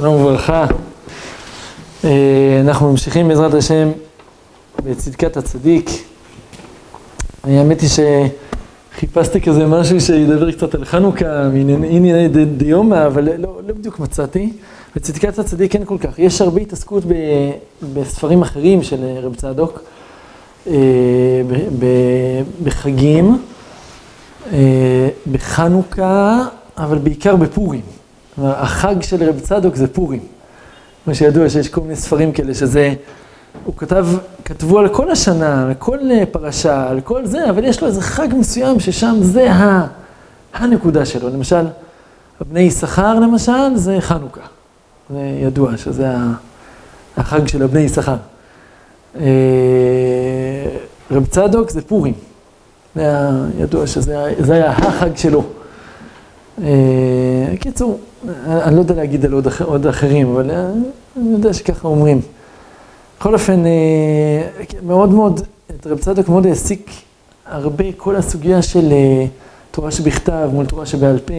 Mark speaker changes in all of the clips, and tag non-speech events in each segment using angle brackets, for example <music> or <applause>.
Speaker 1: שלום וברכה. אה, אנחנו ממשיכים בעזרת השם בצדקת הצדיק. האמת היא שחיפשתי כזה משהו שידבר קצת על חנוכה, מענייני דיומא, אבל לא, לא בדיוק מצאתי. בצדקת הצדיק אין כל כך. יש הרבה התעסקות ב, בספרים אחרים של רב צדוק, אה, בחגים, אה, בחנוכה, אבל בעיקר בפורים. החג של רב צדוק זה פורים. מה שידוע שיש כל מיני ספרים כאלה שזה, הוא כתב, כתבו על כל השנה, על כל פרשה, על כל זה, אבל יש לו איזה חג מסוים ששם זה ה, הנקודה שלו. למשל, בני יששכר למשל, זה חנוכה. זה ידוע שזה החג של הבני יששכר. אה, רב צדוק זה פורים. זה היה ידוע שזה היה החג שלו. אה, קיצור, אני לא יודע להגיד על עוד, עוד אחרים, אבל אה, אני יודע שככה אומרים. בכל אופן, אה, מאוד מאוד, את רב צדוק מאוד העסיק הרבה כל הסוגיה של תורה שבכתב מול תורה שבעל פה,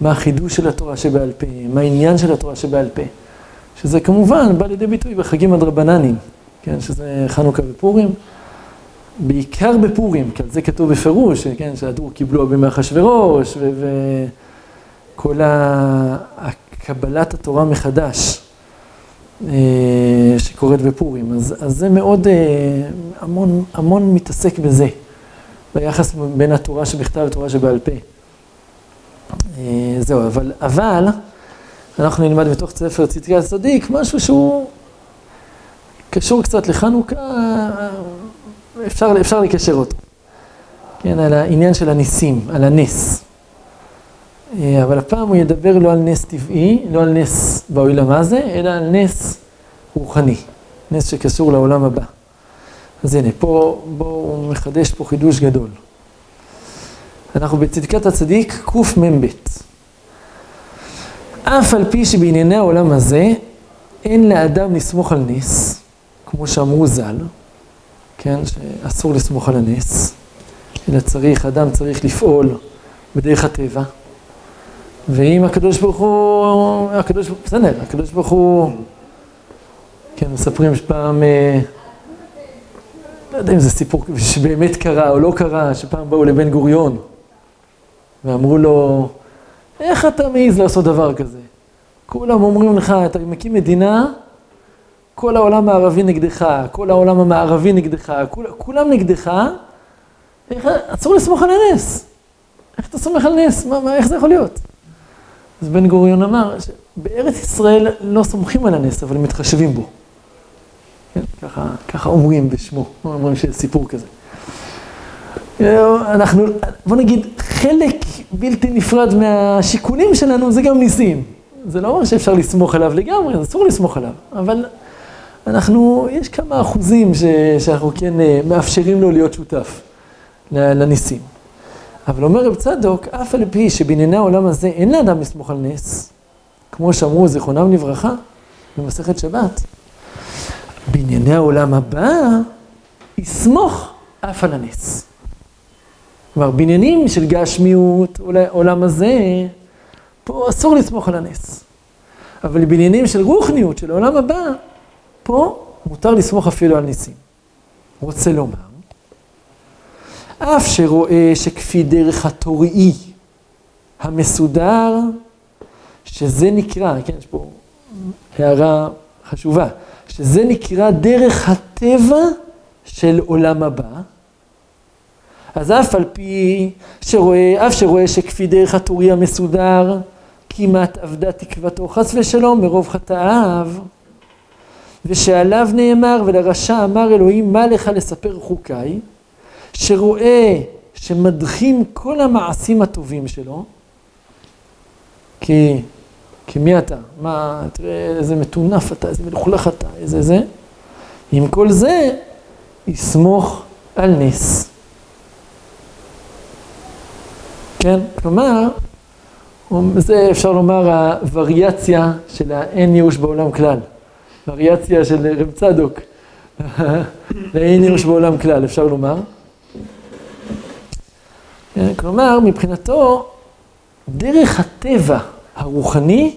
Speaker 1: מה החידוש של התורה שבעל פה, מה העניין של התורה שבעל פה, שזה כמובן בא לידי ביטוי בחגים הדרבננים, כן, שזה חנוכה ופורים. בעיקר בפורים, כי על זה כתוב בפירוש, כן, שהדור קיבלו הרבה מאחשוורוש, וכל קבלת התורה מחדש אה, שקורית בפורים. אז, אז זה מאוד, אה, המון, המון מתעסק בזה, ביחס בין התורה שבכתב לתורה שבעל פה. אה, זהו, אבל, אבל אנחנו נלמד בתוך ספר צדקי הצדיק משהו שהוא קשור קצת לחנוכה. אפשר, אפשר לקשר אותו. כן, על העניין של הניסים, על הנס. אה, אבל הפעם הוא ידבר לא על נס טבעי, לא על נס בעולם הזה, אלא על נס רוחני, נס שקשור לעולם הבא. אז הנה, פה, בואו הוא מחדש פה חידוש גדול. אנחנו בצדקת הצדיק קמ"ב. אף על פי שבענייני העולם הזה אין לאדם לסמוך על נס, כמו שאמרו ז"ל, כן, שאסור לסמוך על הנס, אלא צריך, אדם צריך לפעול בדרך הטבע. ואם הקדוש ברוך הוא, הקדוש, בסדר, הקדוש ברוך הוא, כן, מספרים שפעם, אה, לא יודע אם זה סיפור שבאמת קרה או לא קרה, שפעם באו לבן גוריון ואמרו לו, איך אתה מעז לעשות דבר כזה? כולם אומרים לך, אתה מקים מדינה, כל העולם הערבי נגדך, כל העולם המערבי נגדך, כול, כולם נגדך, איך, אסור לסמוך על הנס. איך אתה סומך על נס? מה, מה, איך זה יכול להיות? אז בן גוריון אמר שבארץ ישראל לא סומכים על הנס, אבל מתחשבים בו. כן, ככה, ככה אומרים בשמו, אומרים שיש סיפור כזה. אנחנו, בוא נגיד, חלק בלתי נפרד מהשיקולים שלנו זה גם ניסים. זה לא אומר שאפשר לסמוך עליו לגמרי, אסור לסמוך עליו, אבל אנחנו, יש כמה אחוזים ש, שאנחנו כן אה, מאפשרים לו להיות שותף לניסים. אבל אומר רב צדוק, אף על פי שבענייני העולם הזה אין לאדם לסמוך על נס, כמו שאמרו זיכרונם לברכה במסכת שבת, בענייני העולם הבא, יסמוך אף על הנס. כלומר, בעניינים של גשמיות, עולם הזה, פה אסור לסמוך על הנס. אבל בעניינים של רוחניות, של העולם הבא, פה מותר לסמוך אפילו על ניסים. רוצה לומר, אף שרואה שכפי דרך התוראי המסודר, שזה נקרא, כן, יש פה הערה חשובה, שזה נקרא דרך הטבע של עולם הבא, אז אף על פי שרואה, אף שרואה שכפי דרך התוראי המסודר, כמעט אבדה תקוותו חס ושלום מרוב חטאיו, ושעליו נאמר, ולרשע אמר אלוהים, מה לך לספר חוקיי? שרואה שמדחים כל המעשים הטובים שלו, כי, כי מי אתה? מה, תראה איזה מטונף אתה, איזה מלוכלך אתה, איזה זה. עם כל זה, יסמוך על נס. כן? כלומר, זה אפשר לומר הווריאציה של האין ייאוש בעולם כלל. וריאציה של רב צדוק. <laughs> לאין ייאוש בעולם כלל, אפשר לומר. כן, כלומר, מבחינתו, דרך הטבע הרוחני,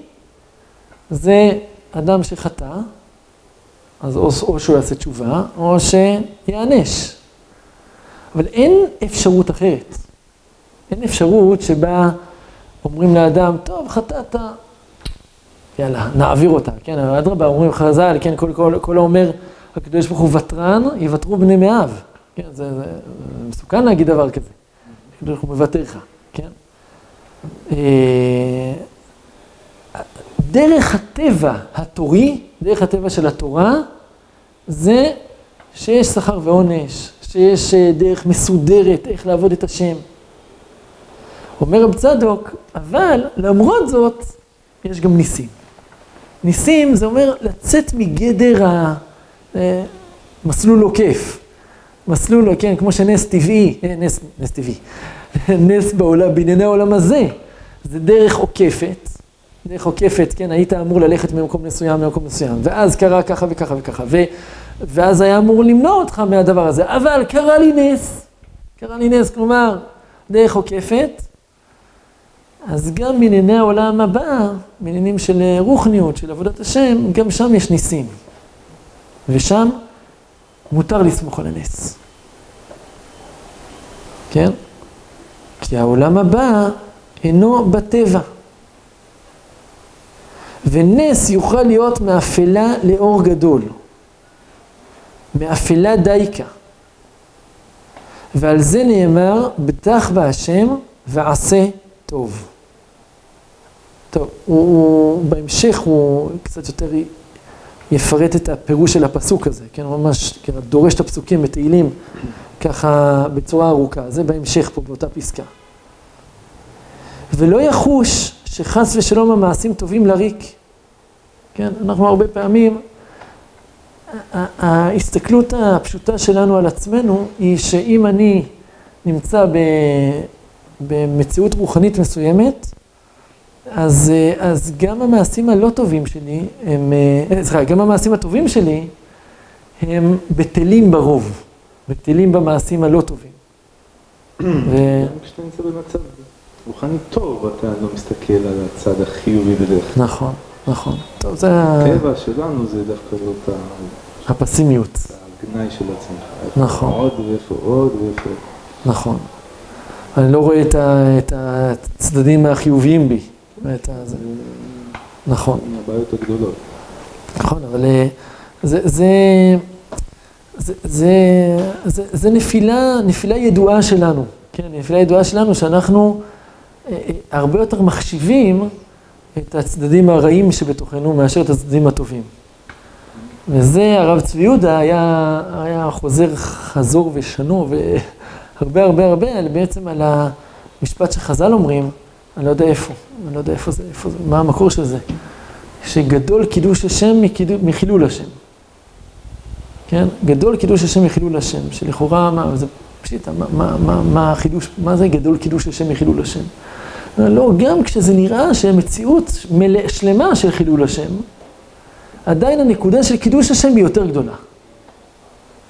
Speaker 1: זה אדם שחטא, אז או, או שהוא יעשה תשובה, או שיענש. אבל אין אפשרות אחרת. אין אפשרות שבה אומרים לאדם, טוב, חטאת, יאללה, נעביר אותה, כן, אדרבה, אומרים חז"ל, כן, כל, כל, כל האומר, הקדוש ברוך הוא ותרן, יוותרו בני מאב. כן, זה, זה, זה מסוכן להגיד דבר כזה. הקדוש ברוך הוא לך, כן? אה, דרך הטבע התורי, דרך הטבע של התורה, זה שיש שכר ועונש, שיש אה, דרך מסודרת איך לעבוד את השם. אומר רב צדוק, אבל למרות זאת, יש גם ניסים. ניסים זה אומר לצאת מגדר המסלול אה, עוקף. מסלול, כן, כמו שנס טבעי, אה, נס, נס טבעי, <laughs> נס בעולם, בענייני העולם הזה. זה דרך עוקפת, דרך עוקפת, כן, היית אמור ללכת ממקום מסוים למקום מסוים, ואז קרה ככה וככה וככה, ו, ואז היה אמור למנוע אותך מהדבר הזה, אבל קרה לי נס, קרה לי נס, כלומר, דרך עוקפת, אז גם בענייני העולם הבא, בעניינים של רוחניות, של עבודת השם, גם שם יש ניסים. ושם מותר לסמוך על הנס. כן? כי העולם הבא אינו בטבע. ונס יוכל להיות מאפלה לאור גדול. מאפלה דייקה. ועל זה נאמר, בטח בהשם ועשה טוב. טוב, הוא, הוא בהמשך הוא קצת יותר יפרט את הפירוש של הפסוק הזה, כן, ממש כן, דורש את הפסוקים בתהילים ככה בצורה ארוכה, זה בהמשך פה באותה פסקה. ולא יחוש שחס ושלום המעשים טובים לריק. כן, אנחנו הרבה פעמים, ההסתכלות הפשוטה שלנו על עצמנו היא שאם אני נמצא במציאות רוחנית מסוימת, אז, אז גם המעשים הלא טובים שלי, הם, סליחה, גם המעשים הטובים שלי, הם בטלים ברוב, בטלים במעשים הלא טובים. <clears throat>
Speaker 2: ו... גם כשאתה נמצא במצב רוחני טוב, אתה לא מסתכל על הצד החיובי בדרך
Speaker 1: כלל. נכון, נכון. טוב, זה...
Speaker 2: הטבע שלנו זה דווקא לא את
Speaker 1: הפסימיות.
Speaker 2: הגנאי של עצמך.
Speaker 1: נכון.
Speaker 2: עוד ואיפה עוד ואיפה.
Speaker 1: נכון. אני לא רואה את הצדדים החיוביים בי. את הזה. נכון.
Speaker 2: הבעיות הגדולות.
Speaker 1: נכון, אבל אה, זה, זה, זה, זה, זה, זה נפילה, נפילה ידועה שלנו, כן, נפילה ידועה שלנו שאנחנו אה, אה, הרבה יותר מחשיבים את הצדדים הרעים שבתוכנו מאשר את הצדדים הטובים. וזה הרב צבי יהודה היה, היה חוזר חזור ושנו והרבה הרבה הרבה בעצם על המשפט שחז"ל אומרים, אני לא יודע איפה, אני לא יודע איפה זה, איפה זה, מה המקור של זה. שגדול קידוש השם מחילול השם. כן? גדול קידוש השם מחילול השם, שלכאורה, מה, זה פשיטה, מה, מה, מה, מה החידוש, מה זה גדול קידוש השם מחילול השם? לא, גם כשזה נראה שהמציאות מלא, שלמה של חילול השם, עדיין הנקודה של קידוש השם היא יותר גדולה.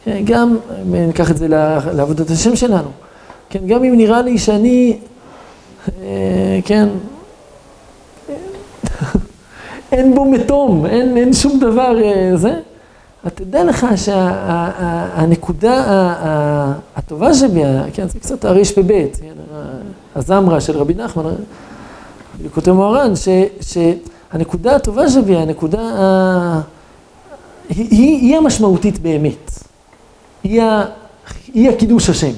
Speaker 1: כן, גם, ניקח את זה לעבודת השם שלנו, כן, גם אם נראה לי שאני כן, אין בו מתום, אין, אין שום דבר אה, זה. תדע לך שהנקודה הטובה שבי, כן, זה קצת הרפ"ב, כן, הזמרה של רבי נחמן, כותב מוהר"ן, שהנקודה הטובה שבי, הנקודה, היא, היא המשמעותית באמת. היא, היא הקידוש השם.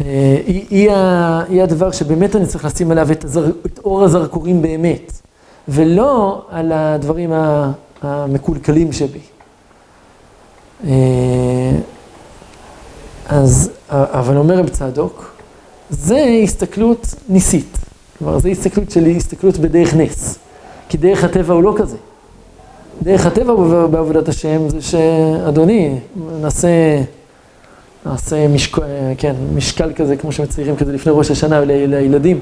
Speaker 1: אה, היא, הדבר שבאמת אני צריך לשים עליו את אור הזרקורים באמת, ולא על הדברים המקולקלים שבי. אה, אז, אבל אומר רב צדוק, זה הסתכלות ניסית. כלומר, זו הסתכלות שלי, הסתכלות בדרך נס. כי דרך הטבע הוא לא כזה. דרך הטבע בעבודת השם זה שאדוני, נעשה... נעשה משק... כן, משקל כזה, כמו שמציירים כזה לפני ראש השנה לילדים.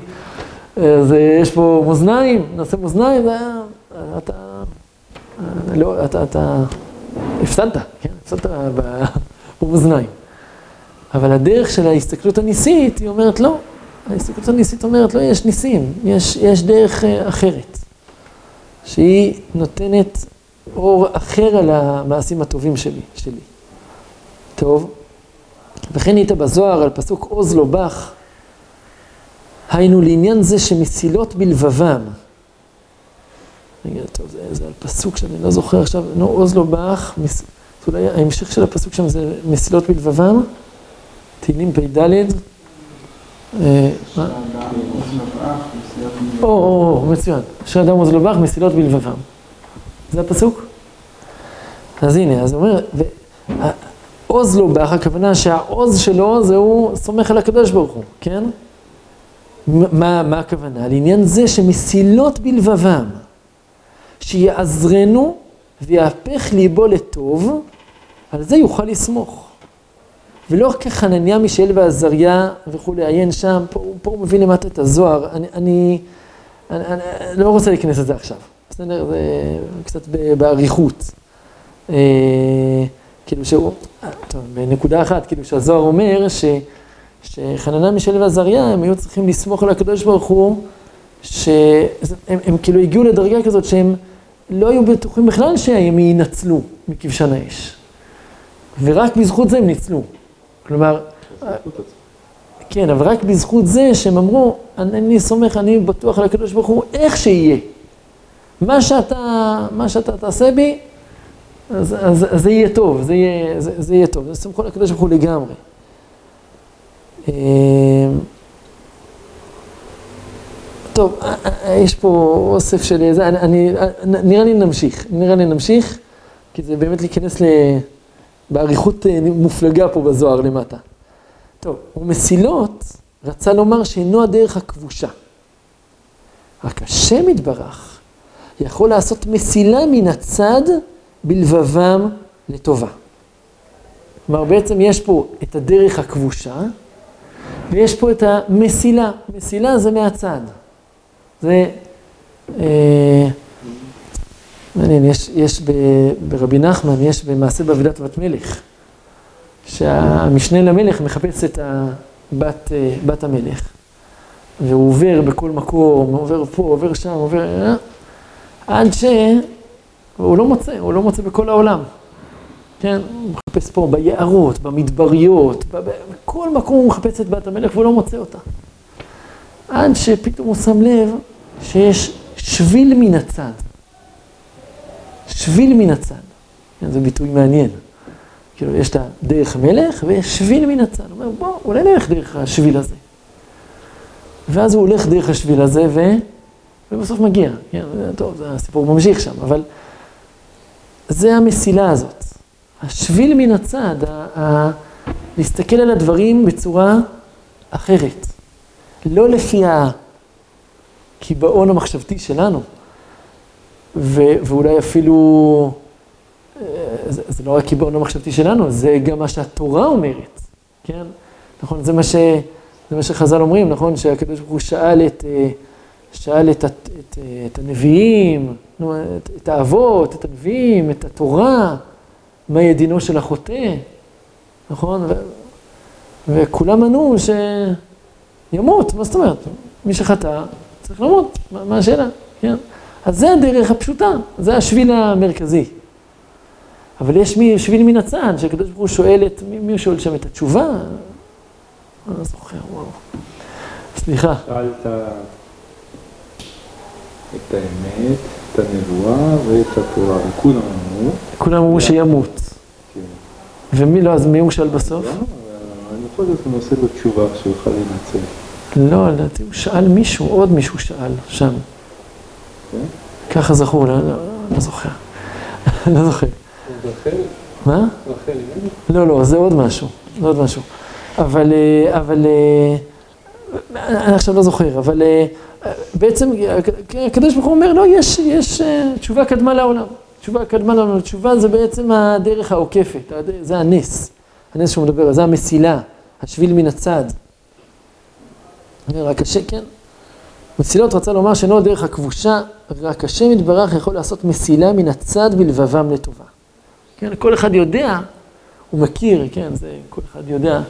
Speaker 1: אז יש פה מאזניים, נעשה מאזניים, ואתה... לא, אתה, אתה הפסדת, כן, הפסדת במאזניים. אבל הדרך של ההסתכלות הניסית, היא אומרת לא. ההסתכלות הניסית אומרת לא, יש ניסים, יש, יש דרך אחרת. שהיא נותנת אור אחר על המעשים הטובים שלי. שלי. טוב, וכן היית בזוהר על פסוק עוז לא בך, היינו לעניין זה שמסילות בלבבם. רגע, טוב, זה, זה על פסוק שאני לא זוכר עכשיו, נו, עוז לא בך, מס... אולי ההמשך של הפסוק שם זה מסילות בלבבם, תהילים פ"ד. אה, או, מצוין. אשר אדם עוז לא בך, מסילות בלבבם. זה הפסוק? אז הנה, אז הוא אומר, עוז לא בך, הכוונה שהעוז שלו זה הוא סומך על הקדוש ברוך הוא, כן? מה, מה הכוונה? לעניין זה שמסילות בלבבם, שיעזרנו ויהפך ליבו לטוב, על זה יוכל לסמוך. ולא כחנניה, מישאל ועזריה וכולי, עיין שם, פה, פה הוא מביא למטה את הזוהר, אני, אני, אני, אני, לא רוצה להיכנס לזה עכשיו, בסדר? זה קצת באריכות. כאילו שהוא, טוב, בנקודה אחת, כאילו שהזוהר אומר ש, שחננה, מישל ועזריה, הם היו צריכים לסמוך על הקדוש ברוך הוא, שהם הם כאילו הגיעו לדרגה כזאת שהם לא היו בטוחים בכלל שהם יינצלו מכבשן האש. ורק בזכות זה הם ניצלו. כלומר, כן, אבל רק בזכות זה שהם אמרו, אני, אני סומך, אני בטוח על הקדוש ברוך הוא, איך שיהיה. מה שאתה, מה שאתה תעשה בי, אז, אז, אז זה יהיה טוב, זה יהיה, זה, זה יהיה טוב, זה סמכו לקדוש ברוך הוא לגמרי. אמ, טוב, אה, אה, אה, יש פה אוסף של זה, אני, אני, נראה לי נמשיך, נראה לי נמשיך, כי זה באמת להיכנס ל... באריכות מופלגה פה בזוהר למטה. טוב, ומסילות רצה לומר שאינו הדרך הכבושה. רק השם יתברך יכול לעשות מסילה מן הצד בלבבם לטובה. כלומר, בעצם יש פה את הדרך הכבושה, ויש פה את המסילה. מסילה זה מהצד. זה... אה, מעניין, יש, יש ב, ברבי נחמן, יש במעשה בעבודת בת מלך, שהמשנה למלך מחפש את הבת, אה, בת המלך, והוא עובר בכל מקום, עובר פה, עובר שם, עובר... אה, עד ש... הוא לא מוצא, הוא לא מוצא בכל העולם. כן, הוא מחפש פה ביערות, במדבריות, בכל מקום הוא מחפש את בת המלך והוא לא מוצא אותה. עד שפתאום הוא שם לב שיש שביל מן הצד. שביל מן הצד. כן, זה ביטוי מעניין. כאילו, יש את הדרך המלך ויש שביל מן הצד. הוא אומר, בוא, אולי נלך דרך השביל הזה. ואז הוא הולך דרך השביל הזה ו... ובסוף מגיע. כן, טוב, הסיפור ממשיך שם, אבל... זה המסילה הזאת. השביל מן הצד, ה- ה- להסתכל על הדברים בצורה אחרת. לא לפי הקיבעון המחשבתי שלנו, ו- ואולי אפילו, אה, זה, זה לא רק קיבעון המחשבתי שלנו, זה גם מה שהתורה אומרת, כן? נכון, זה מה, ש, זה מה שחז"ל אומרים, נכון? שהקדוש ברוך הוא שאל את... אה, שאל את, את, את, את הנביאים, את, האבות, את הנביאים, את התורה, מה יהיה דינו של החוטא, נכון? ו, וכולם ענו שימות, מה זאת אומרת? מי שחטא צריך למות, מה, מה השאלה? כן? אז זה הדרך הפשוטה, זה השביל המרכזי. אבל יש מי, שביל מן הצד, שהקדוש ברוך הוא שואל את, מי, מי שואל שם את התשובה? אני לא זוכר, וואו. סליחה.
Speaker 2: שאלת את האמת, את הנבואה ואת התורה, וכולם אמרו.
Speaker 1: כולם אמרו שימות.
Speaker 2: כן.
Speaker 1: ומי לא, אז מי הוא שאל בסוף?
Speaker 2: לא, אני יכול להיות הוא עושה לו תשובה שהוא יוכל להינצל.
Speaker 1: לא, לדעתי הוא שאל מישהו, עוד מישהו שאל שם.
Speaker 2: כן?
Speaker 1: ככה זכור, לא, לא, לא זוכר. <laughs> לא זוכר.
Speaker 2: רחל?
Speaker 1: מה?
Speaker 2: רחל,
Speaker 1: לא, לא, זה עוד משהו, זה עוד משהו. אבל, אה, אבל, אה, אני עכשיו לא זוכר, אבל אה, בעצם הקדוש ברוך הוא אומר, לא, יש, יש תשובה קדמה לעולם. תשובה קדמה לעולם. תשובה זה בעצם הדרך העוקפת, זה הנס. הנס שהוא מדבר, זה המסילה, השביל מן הצד. רק השם, כן. מסילות רצה לומר שאינו הדרך הכבושה, רק השם יתברך יכול לעשות מסילה מן הצד בלבבם לטובה. כן, כל אחד יודע, הוא מכיר, כן, זה, כל אחד יודע,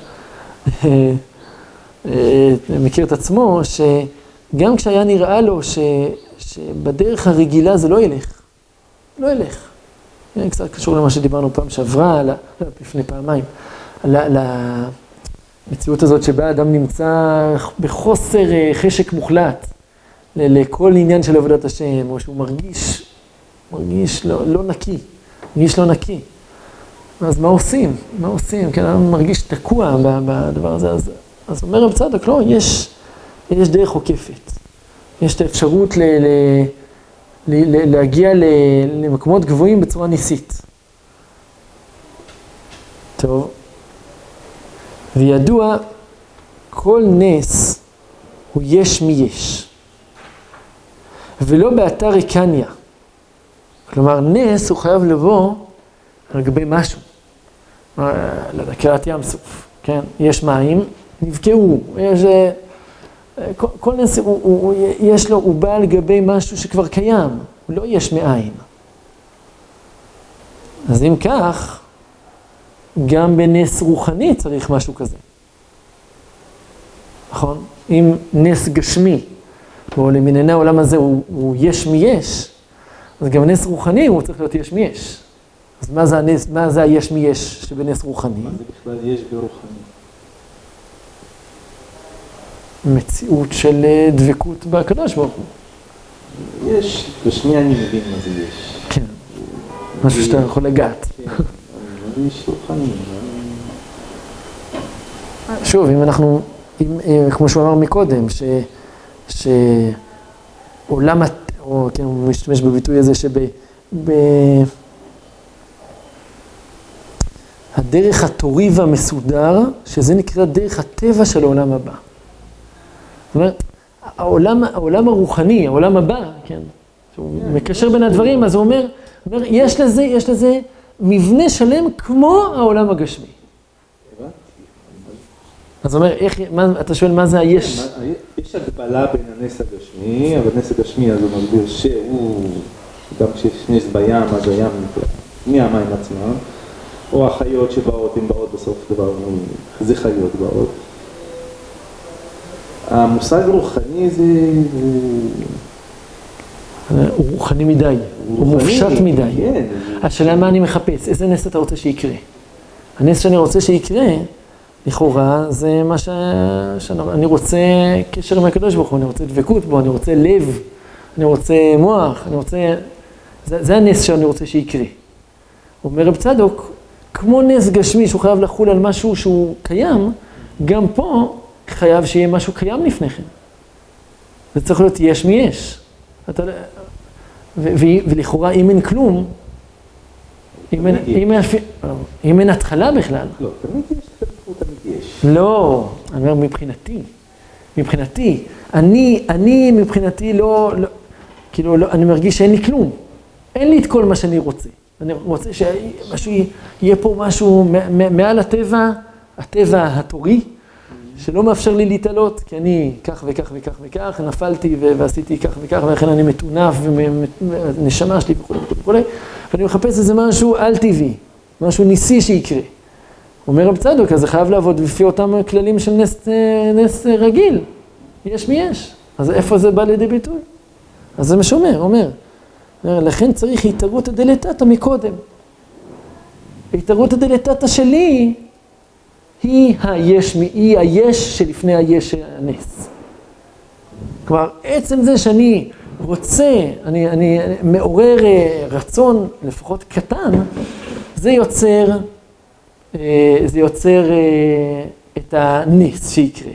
Speaker 1: <laughs> מכיר את עצמו, שגם כשהיה נראה לו ש, שבדרך הרגילה זה לא ילך. לא ילך. זה קצת קשור למה שדיברנו פעם שעברה, לא, לפני פעמיים, על המציאות הזאת שבה אדם נמצא בחוסר אה, חשק מוחלט לכל עניין של עבודת השם, או שהוא מרגיש, מרגיש לא, לא נקי, מרגיש לא נקי. אז מה עושים? מה עושים? כן, אדם מרגיש תקוע בדבר הזה. אז, אז אומר רב צדוק, לא, יש, יש דרך עוקפת. יש את האפשרות ל, ל, ל, ל, להגיע ל, למקומות גבוהים בצורה ניסית. טוב, וידוע, כל נס הוא יש מי יש, ולא באתר ריקניה. כלומר, נס הוא חייב לבוא על גבי משהו. אה, לא יודע, קריעת ים סוף, כן? יש מים, נבקעו, יש... אה, כל, נס, הוא, הוא, הוא, יש לו, הוא בא על גבי משהו שכבר קיים, הוא לא יש מאין. אז אם כך, גם בנס רוחני צריך משהו כזה. נכון? אם נס גשמי, או למנהני העולם הזה הוא, הוא יש מי יש, אז גם נס רוחני הוא צריך להיות יש מי יש. אז מה זה, הנס, מה זה היש מי יש שבנס רוחני?
Speaker 2: מה זה בכלל יש ברוחני?
Speaker 1: מציאות של אה, דבקות בקדוש ברוך הוא.
Speaker 2: יש, בשנייה אני מבין מה זה יש.
Speaker 1: כן, משהו שאתה יכול לגעת.
Speaker 2: כן, רוחני?
Speaker 1: שוב, אם אנחנו, אם, אה, כמו שהוא אמר מקודם, ש, שעולם, או כן, הוא משתמש בביטוי הזה שב... ב, הדרך הטורי והמסודר, שזה נקרא דרך הטבע של העולם הבא. זאת אומרת, העולם, העולם הרוחני, העולם הבא, כן, שהוא מקשר בין הדברים, אז הוא אומר, אומר, יש לזה, יש לזה מבנה שלם כמו העולם הגשמי. אז הוא אומר, איך, מה, אתה שואל מה זה היש?
Speaker 2: כן, יש הגבלה בין הנס הגשמי, אבל הנס הגשמי אז הוא מסביר שהוא, גם כשיש נס בים, אז הים מהמים עצמם, או החיות שבאות, הן באות בסוף דבר, זה חיות באות. המושג רוחני זה...
Speaker 1: הוא רוחני מדי, הוא מופשט מדי.
Speaker 2: כן.
Speaker 1: השאלה מה אני מחפש, איזה נס אתה רוצה שיקרה? הנס שאני רוצה שיקרה, לכאורה, זה מה ש... שאני רוצה קשר עם הקדוש ברוך הוא, אני רוצה דבקות בו, אני רוצה לב, אני רוצה מוח, אני רוצה... זה, זה הנס שאני רוצה שיקרה. אומר רב צדוק, כמו נס גשמי שהוא חייב לחול על משהו שהוא קיים, גם פה חייב שיהיה משהו קיים לפני כן. זה צריך להיות יש מי יש. אתה... ולכאורה אם אין כלום, אם אין, אם, אין, אם אין התחלה בכלל.
Speaker 2: לא, תמיד יש, תמיד יש.
Speaker 1: לא, אני אומר מבחינתי, מבחינתי, אני, אני מבחינתי לא, לא כאילו, לא, אני מרגיש שאין לי כלום. אין לי את כל מה שאני רוצה. אני רוצה שמשהו, יהיה פה משהו מעל הטבע, הטבע התורי, שלא מאפשר לי להתעלות, כי אני כך וכך וכך וכך, נפלתי ועשיתי כך וכך, ולכן אני מטונף, ונשמה שלי וכו' וכו' וכו', ואני מחפש איזה משהו על-טבעי, משהו ניסי שיקרה. אומר רב צדוק, אז זה חייב לעבוד לפי אותם כללים של נס, נס רגיל, יש מי יש. אז איפה זה בא לידי ביטוי? אז זה מה שאומר, אומר. לכן צריך התערותא דלתתא מקודם. התערותא דלתתא שלי היא היש, היא היש שלפני היש הנס. כלומר, עצם זה שאני רוצה, אני, אני מעורר אה, רצון, לפחות קטן, זה יוצר, אה, זה יוצר אה, את הנס שיקרה.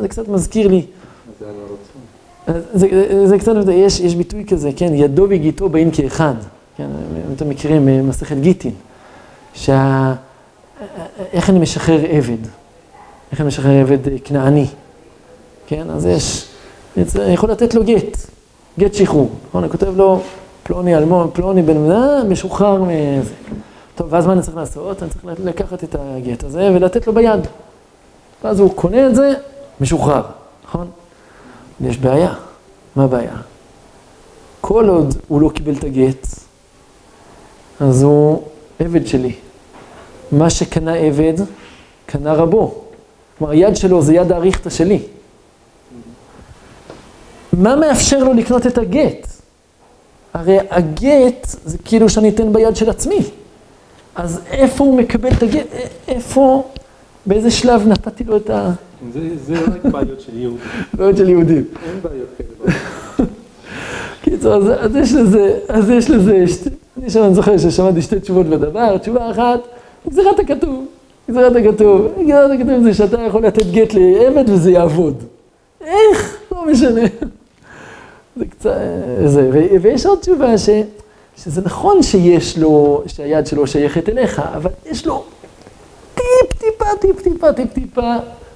Speaker 1: זה קצת מזכיר לי.
Speaker 2: זה.
Speaker 1: זה, זה, זה קצת, יש, יש ביטוי כזה, כן, ידו וגיטו באים כאחד. כן, אתם מכירים, מסכת גיטין. שה... איך אני משחרר עבד? איך אני משחרר עבד כנעני? כן, אז יש, אני יכול לתת לו גט, גט שחרור. נכון, אני כותב לו, פלוני אלמון, פלוני בן מנה, משוחרר מזה. טוב, ואז מה אני צריך לעשות? אני צריך לקחת את הגט הזה ולתת לו ביד. ואז הוא קונה את זה, משוחרר, נכון? יש בעיה. מה הבעיה? כל עוד הוא לא קיבל את הגט, אז הוא עבד שלי. מה שקנה עבד, קנה רבו. כלומר, היד שלו זה יד האריכתא שלי. מה מאפשר לו לקנות את הגט? הרי הגט זה כאילו שאני אתן ביד של עצמי. אז איפה הוא מקבל את הגט? איפה, באיזה שלב נתתי לו את ה...
Speaker 2: זה, זה רק בעיות של יהודים.
Speaker 1: בעיות של יהודים.
Speaker 2: אין בעיות כאלה.
Speaker 1: קיצור, אז, אז יש לזה, אז יש לזה, שתי, אני שם, אני זוכר ששמעתי שתי תשובות בדבר, תשובה אחת, גזירת הכתוב, גזירת הכתוב, גזירת הכתוב זה שאתה יכול לתת גט לעבד וזה יעבוד. איך? לא משנה. זה קצת, זה, ו, ויש עוד תשובה ש, שזה נכון שיש לו, שהיד שלו שייכת אליך, אבל יש לו טיפ טיפה, טיפ טיפה, טיפ טיפה,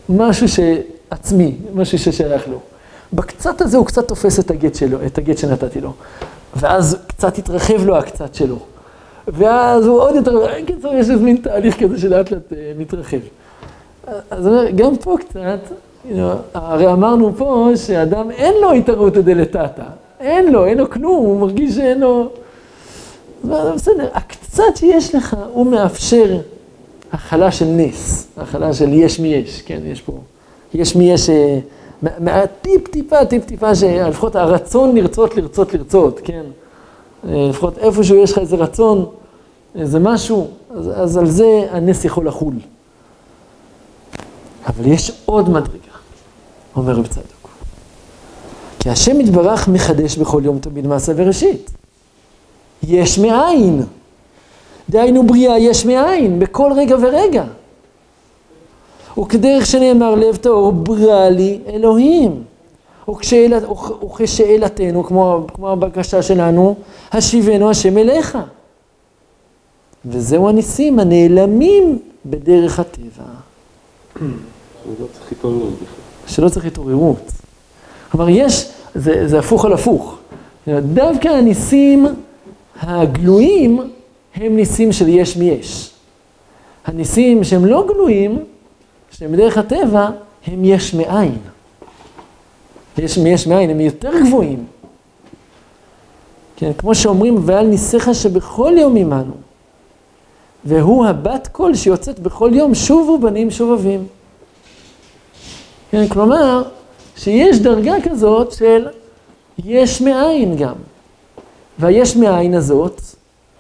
Speaker 1: משהו שעצמי, משהו ששייך לו. בקצת הזה הוא קצת תופס את הגט שלו, את הגט שנתתי לו. ואז קצת התרחב לו הקצת שלו. ואז הוא עוד יותר, קיצור, יש איזה מין תהליך כזה שלאט לאט אה, מתרחב. אז גם פה קצת, הרי אמרנו פה שאדם אין לו התערותא דלתתא. אין לו, אין לו כלום, הוא מרגיש שאין לו... בסדר, הקצת שיש לך, הוא מאפשר הכלה של נס, הכלה של יש מי יש, כן, יש פה, יש מי יש... אה, מהטיפ טיפה, טיפ טיפה, שלפחות הרצון לרצות, לרצות, לרצות, כן? אה, לפחות איפשהו יש לך איזה רצון, איזה משהו, אז, אז על זה הנס יכול לחול. אבל יש עוד מדרגה, אומר רב צדוק. כי השם יתברך מחדש בכל יום תמיד מעשה וראשית. יש מאין. דהיינו בריאה יש מאין, בכל רגע ורגע. וכדרך שנאמר לב טהור ברא לי אלוהים. וכשאלתנו, כמו, כמו הבקשה שלנו, השיבנו השם אליך. וזהו הניסים הנעלמים בדרך הטבע.
Speaker 2: שלא צריך התעוררות בכלל.
Speaker 1: שלא צריך התעוררות. כלומר, יש, זה, זה הפוך על הפוך. דווקא הניסים הגלויים הם ניסים של יש מיש. הניסים שהם לא גלויים, שהם בדרך הטבע, הם יש מאין. יש מיש מאין, הם יותר גבוהים. כן, כמו שאומרים, ועל ניסיך שבכל יום עמנו. והוא הבת קול שיוצאת בכל יום, שובו בנים שובבים. כן, כלומר, שיש דרגה כזאת של יש מאין גם. והיש מאין הזאת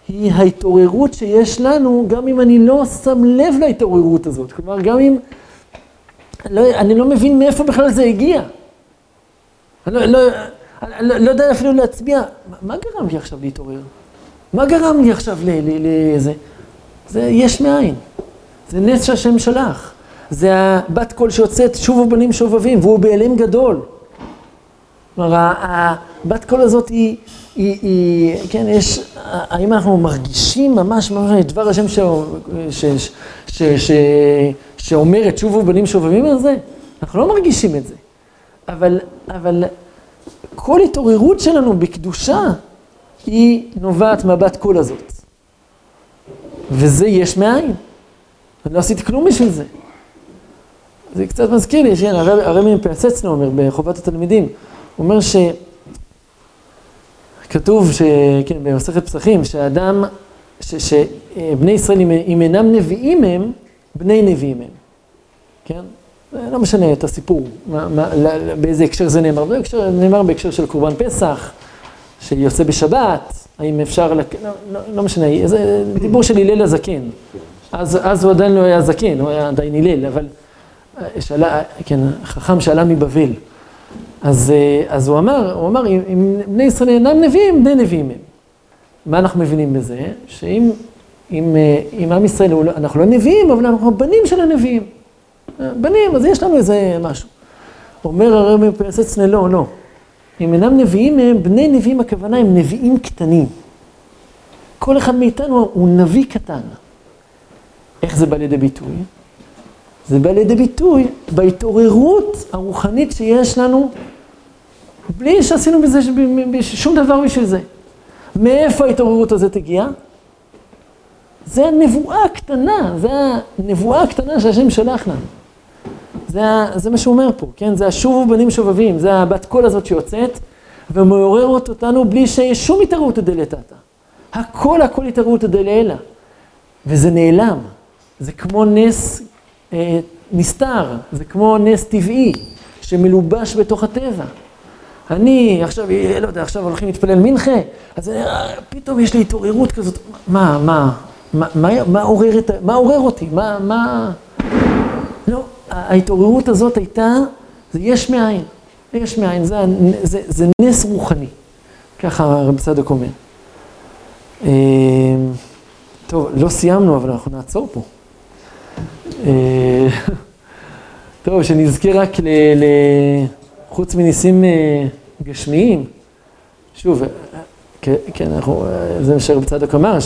Speaker 1: היא ההתעוררות שיש לנו, גם אם אני לא שם לב להתעוררות הזאת. כלומר, גם אם לא, אני לא מבין מאיפה בכלל זה הגיע. לא, לא, אני לא, יודע אפילו להצביע, מה גרם לי עכשיו להתעורר? מה גרם לי עכשיו לזה? זה יש מאין. זה נס שהשם שלח. זה הבת קול שיוצאת, שובו בנים שובבים, והוא בהיעלם גדול. כלומר, הבת קול הזאת היא, היא, היא, כן, יש, האם אנחנו מרגישים ממש ממש את דבר השם ש, ש, ש, ש, שאומרת שובו בנים שובבים על זה? אנחנו לא מרגישים את זה. אבל, אבל כל התעוררות שלנו בקדושה היא נובעת מהבת קול הזאת. וזה יש מאין. אני לא עשיתי כלום בשביל זה. זה קצת מזכיר לי, כן, הרבי מפייסצנה אומר בחובת התלמידים, הוא אומר ש... כתוב, ש... כן, במסכת פסחים, שהאדם, ש... שבני ישראל, אם אינם נביאים הם, בני נביאים הם, כן? לא משנה את הסיפור, מה, מה, באיזה הקשר זה נאמר, בהקשר, נאמר בהקשר של קורבן פסח, שיוצא בשבת, האם אפשר, לק... לא, לא, לא משנה, זה דיבור של הלל הזקן, אז, אז הוא עדיין לא היה זקן, הוא היה עדיין הלל, אבל שאלה, כן, חכם שאלה מבבל, אז, אז הוא אמר, הוא אמר, אם בני ישראל אינם נביאים, בני נביאים הם. מה אנחנו מבינים בזה? שאם עם, עם עם ישראל, לא, אנחנו לא נביאים, אבל אנחנו בנים של הנביאים. בנים, אז יש לנו איזה משהו. אומר הרבי פרסצנה, לא, לא. אם אינם נביאים הם, בני נביאים הכוונה הם נביאים קטנים. כל אחד מאיתנו הוא נביא קטן. איך זה בא לידי ביטוי? זה בא לידי ביטוי בהתעוררות הרוחנית שיש לנו, בלי שעשינו בזה שום דבר בשביל זה. מאיפה ההתעוררות הזאת הגיעה? זה הנבואה הקטנה, זה הנבואה הקטנה שהשם שלח לנו. זה, זה מה שהוא אומר פה, כן? זה השובו בנים שובבים, זה הבת קול הזאת שיוצאת ומעוררת אותנו בלי שיש שום התערותא דלתתא. הכל הכל התערותא דלעילא. וזה נעלם. זה כמו נס אה, נסתר, זה כמו נס טבעי שמלובש בתוך הטבע. אני עכשיו, לא יודע, עכשיו הולכים להתפלל מנחה, אז אה, פתאום יש לי התעוררות כזאת, מה, מה, מה, מה, מה, עורר, את, מה עורר אותי? מה, מה... לא, ההתעוררות הזאת הייתה, זה יש מאין, יש מאין, זה, זה, זה נס רוחני, ככה רב צדוק אומר. אה, טוב, לא סיימנו, אבל אנחנו נעצור פה. אה, <laughs> טוב, שנזכה רק ל... ל... חוץ מניסים אה, גשמיים, שוב, כן, כן, אנחנו, זה מה שרב צדוק אמר,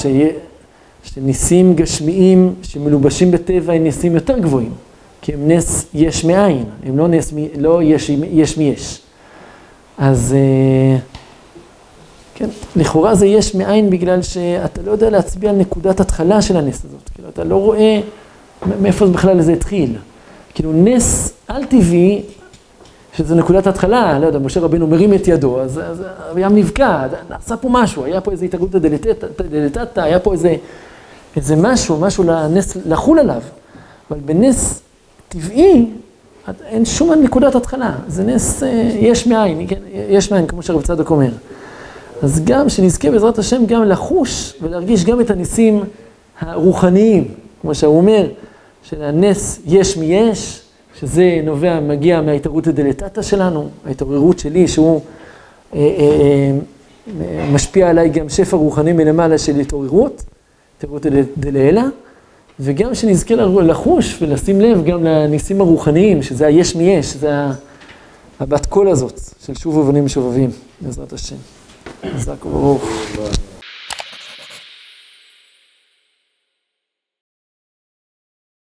Speaker 1: שניסים גשמיים שמלובשים בטבע הם ניסים יותר גבוהים, כי הם נס יש מאין, הם לא נס, לא יש, יש מיש. אז כן, לכאורה זה יש מאין בגלל שאתה לא יודע להצביע על נקודת התחלה של הנס הזאת, כאילו אתה לא רואה מאיפה בכלל זה התחיל. כאילו נס על-טבעי, שזה נקודת התחלה, לא יודע, משה רבינו מרים את ידו, אז, הים נבקע, נעשה פה משהו, היה פה איזה התערבות דלתתא, היה פה איזה, איזה משהו, משהו לנס, לחול עליו. אבל בנס טבעי, אין שום נקודת התחלה, זה נס יש מאין, כן, יש מאין, כמו שרב צדוק אומר. אז גם שנזכה בעזרת השם גם לחוש ולהרגיש גם את הניסים הרוחניים, כמו שהוא אומר, שלנס יש מיש, שזה נובע, מגיע מההתעוררות הדלתתא שלנו, ההתעוררות שלי, שהוא אה, אה, אה, משפיע עליי גם שפע רוחני מלמעלה של התעוררות, התעוררות דלעילא, וגם שנזכה לחוש ולשים לב גם לניסים הרוחניים, שזה היש מיש, זה הבת קול הזאת של שוב ובנים משובבים, בעזרת השם. חזק וברוך.